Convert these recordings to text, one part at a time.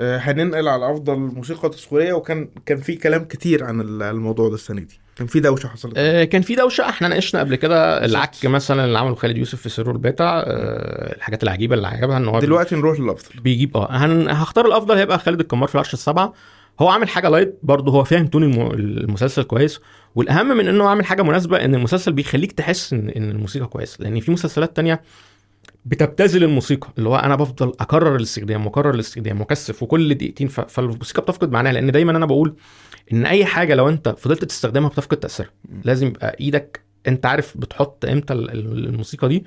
آه، هننقل على أفضل موسيقى تصويرية وكان كان في كلام كتير عن ال- الموضوع ده السنة دي. كان في دوشة حصلت. آه، كان في دوشة. إحنا ناقشنا قبل كده. العك مثلا اللي عمله خالد يوسف في سره الباتع آه، الحاجات العجيبة اللي عملها إن هو دلوقتي نروح للأفضل. بيجيب آه هن... هختار الأفضل هيبقى خالد الكمار في الهرشة السابعة هو عامل حاجة light برضه هو فاهم tone الم... المسلسل كويس. والأهم من إنه عامل حاجة مناسبة إن المسلسل بيخليك تحس ان إن الموسيقى كويس لأن في مسلسلات تانية بتبتذل الموسيقى اللي هو أنا بفضل أكرر الاستخدام وأكرر الاستخدام وأكثف وكل دقيقتين ف... فالموسيقى بتفقد معناها لأن دايما أنا بقول إن أي حاجة لو أنت فضلت تستخدمها بتفقد تأثيرها. لازم يبقى إيدك أنت عارف بتحط إمتى ال- ال- الموسيقى دي.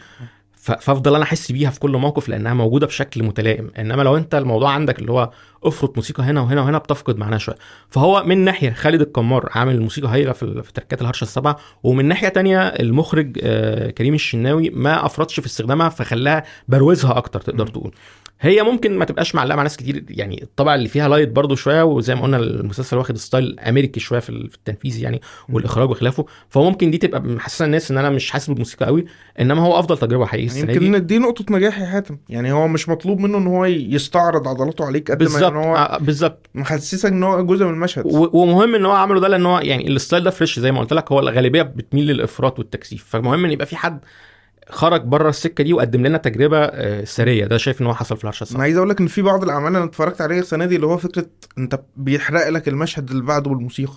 فافضل أنا احس بيها في كل موقف لانها موجوده بشكل متلائم. انما لو انت الموضوع عندك اللي هو افرط موسيقى هنا وهنا وهنا بتفقد معناها شوية. فهو من ناحية خالد القمار عامل الموسيقى هايلة في تركات الهرشه السبعة ومن ناحية تانية المخرج آه، كريم الشناوي ما افرطش في استخدامها فخلاها بروزها أكتر تقدر تقول. هي ممكن ما تبقاش معلقة مع ناس كتير يعني الطابع اللي فيها light برضو شوية وزي ما قلنا المسلسل واخد style أمريكي شوية في ال- في التنفيذ يعني والإخراج وخلافه. فممكن دي تبقى محسسة الناس إن أنا مش حاسس بالموسيقى قوي إنما هو أفضل تجربة حقيقي يعني السنة دي. يمكن دي نقطة نجاح يا حاتم. يعني هو مش مطلوب منه إن هو يستعرض عضلاته عليك قد ما إن هو آه، بالظبط. محسسك إن هو جزء من المشهد. ومهم إن هو عمله ده لأن هو يعني ال style ده fresh زي ما قلت لك هو الغالبية بتميل للإفراط والتكثيف. فمهم إن يبقى في حد خرج بره السكة دي وقدم لنا تجربة آه، ثرية. ده شايف إن هو حصل في الهرشة أنا السنة عايز أقول لك إن في بعض الأعمال أنا اتفرجت عليها السنة دي اللي هو فكرة أنت بيحرق لك المشهد اللي بعده بالموسيقى.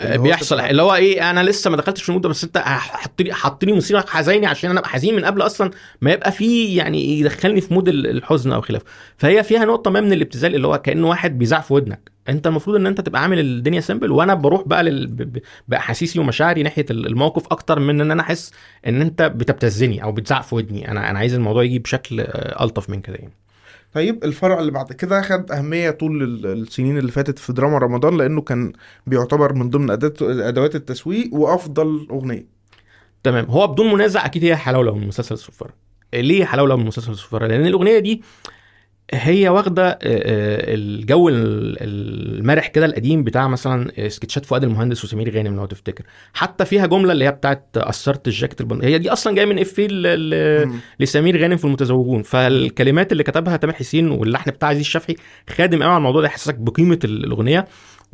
اللي هو بيحصل. اللي هو إيه أنا لسه ما دخلتش في ال mood ده بس أنت حط لي حط لي موسيقى حزينة عشان أنا أبقى حزين من قبل أصلا ما يبقى في يعني يدخلني في mood ال- الحزن أو خلافه فهي فيها نقطة ما من الابتذال اللي هو كأنه واحد بيزعق في ودنك. انت المفروض ان انت تبقى عامل الدنيا simple وأنا بروح بقى لل... باحاسيسي ومشاعري ناحية ال- الموقف أكتر من ان أنا احس ان انت بتبتزني أو بتزعق في ودني. أنا أنا عايز الموضوع يجي بشكل آه، ألطف من كده يعني. طيب الفرع اللي بعد كده خد أهمية طول ال- السنين اللي فاتت في دراما رمضان لأنه كان بيعتبر من ضمن أداة أدوات التسويق وأفضل أغنية. تمام. هو بدون منازع أكيد هي حلاوة من مسلسل الصفاره ليه حلاوة من مسلسل الصفاره لأن الأغنية دي هي واخدة آه، آه، الجو ال- المرح كده القديم بتاع مثلا آه، سكتشات فؤاد المهندس وسمير غانم لو تفتكر. حتى فيها جملة اللي هي بتاعت قصرت الجاكيت البند هي دي أصلا جاية من افيه. لسمير غانم في المتزوجون. فالكلمات اللي كتبها تامر حسين واللحن بتاع عزيز الشافعي خادم قوي على الموضوع ده يحسسك بقيمة ال- الأغنية.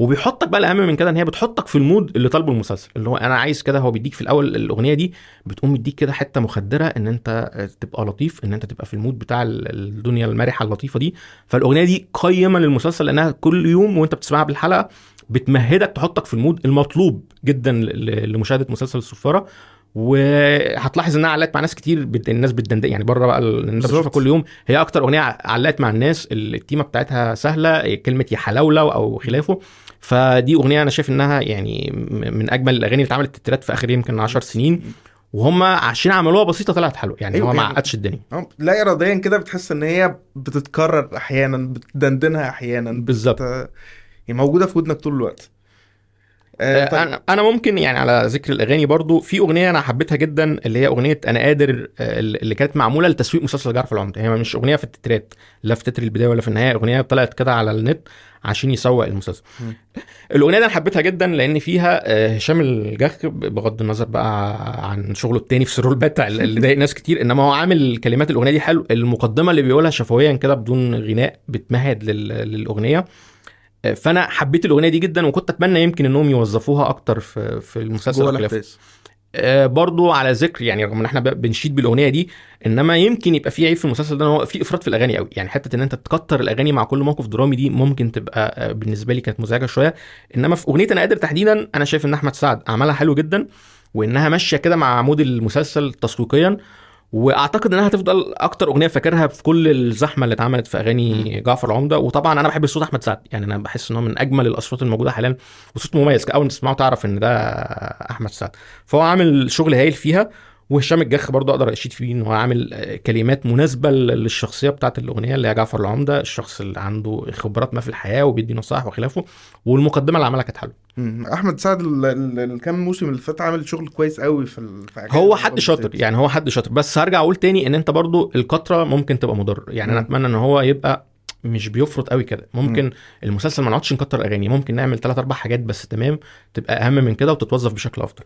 وبيحطك بقى الاهم من كده إن هي بتحطك في ال mood اللي طالبه المسلسل. اللي هو أنا عايز كده هو بيديك في الأول الأغنية دي بتقوم مديك كده حتة مخدرة إن أنت تبقى لطيف إن أنت تبقى في ال mood بتاع ال- الدنيا المرحة اللطيفة دي. فالأغنية دي قيمة للمسلسل لأنها كل يوم وأنت بتسمعها بالحلقة بتمهدك تحطك في ال mood المطلوب جدا لمشاهدة مسلسل الصفاره وهتلاحظ إنها علقت مع ناس كتير بت... الناس بتدندن يعني بره بقى ال- الناس. بتشوفها كل يوم. هي أكتر أغنية علقت مع الناس التيمة بتاعتها سهلة كلمة يا حلولولو أو خلافه. فدي أغنية أنا شايف إنها يعني من أجمل الأغاني اللي اتعملت تترات في آخر يمكن 10 سنين. وهم عشان عملوها بسيطة طلعت حلوة يعني أيوة هو ما يعني- عقدش الدنيا. آه، لا إراديا كده بتحس إن هي بتتكرر أحيانا بتدندنها أحيانا بالظبط. هي موجودة في ودنك طول الوقت. آه، طيب. أنا أنا ممكن يعني على ذكر الأغاني برضو في أغنية أنا حبيتها جدا اللي هي أغنية أنا قادر آه، اللي كانت معمولة لتسويق مسلسل جعفر العمدة هي مش أغنية في التترات لا في تتر البداية ولا في النهاية أغنية طلعت كده على النت عشان يسوق المسلسل. الأغنية دي أنا حبيتها جدا لأن فيها آه، هشام الجخ بغض النظر بقى عن شغله التاني في سرور البتع اللي ضايق ناس كتير إنما هو عامل كلمات الأغنية دي حلو المقدمة اللي بيقولها شفويا كده بدون غناء بتمهد لل- للأغنية آه، فانا حبيت الاغنيه دي جدا وكنت اتمنى يمكن انهم يوظفوها أكتر في في المسلسل. الأحداث آه، برضو على ذكر يعني رغم ان إحنا بنشيد بالاغنيه دي انما يمكن يبقى في عيب في المسلسل ده ان هو في افراط في الاغاني قوي. يعني حتة ان انت تكتر الاغاني مع كل موقف درامي دي ممكن تبقى آه، بالنسبة لي كانت مزعجه شوية. انما في اغنيه أنا قادر تحديدا أنا شايف ان احمد سعد عملها حلو جدا وانها ماشيه كده مع عمود المسلسل تسويقيا. واعتقد انها هتفضل أكتر اغنيه فاكرها في كل الزحمه اللي اتعملت في اغاني جعفر العمدة. وطبعا أنا بحب صوت أحمد سعد. يعني أنا بحس ان هو من أجمل الاصوات الموجودة حاليا. وصوت مميز. أول ما تسمعه تعرف إن ده أحمد سعد. فهو عامل شغل هايل فيها. وهشام الجخ برضه أقدر أشيد فيه إن هو عامل آه، كلمات مناسبة لل- للشخصية بتاعت الأغنية اللي هي جعفر العمدة الشخص اللي عنده خبرات ما في الحياة وبيدي نصائح وخلافه والمقدمة اللي عملها كانت حلوة مم. أحمد سعد ال- ال- الكام موسم اللي فات عامل شغل كويس قوي في هو حد شاطر. يعني هو حد شاطر بس هرجع أقول تاني إن أنت برضو الكتره ممكن تبقى مضر يعني أنا. أتمنى إن هو يبقى مش بيفرط قوي كده ممكن مم. المسلسل ما نقعدش نكتر أغاني ممكن نعمل ثلاث أربع حاجات بس تمام تبقى أهم من كده وتتوظف بشكل أفضل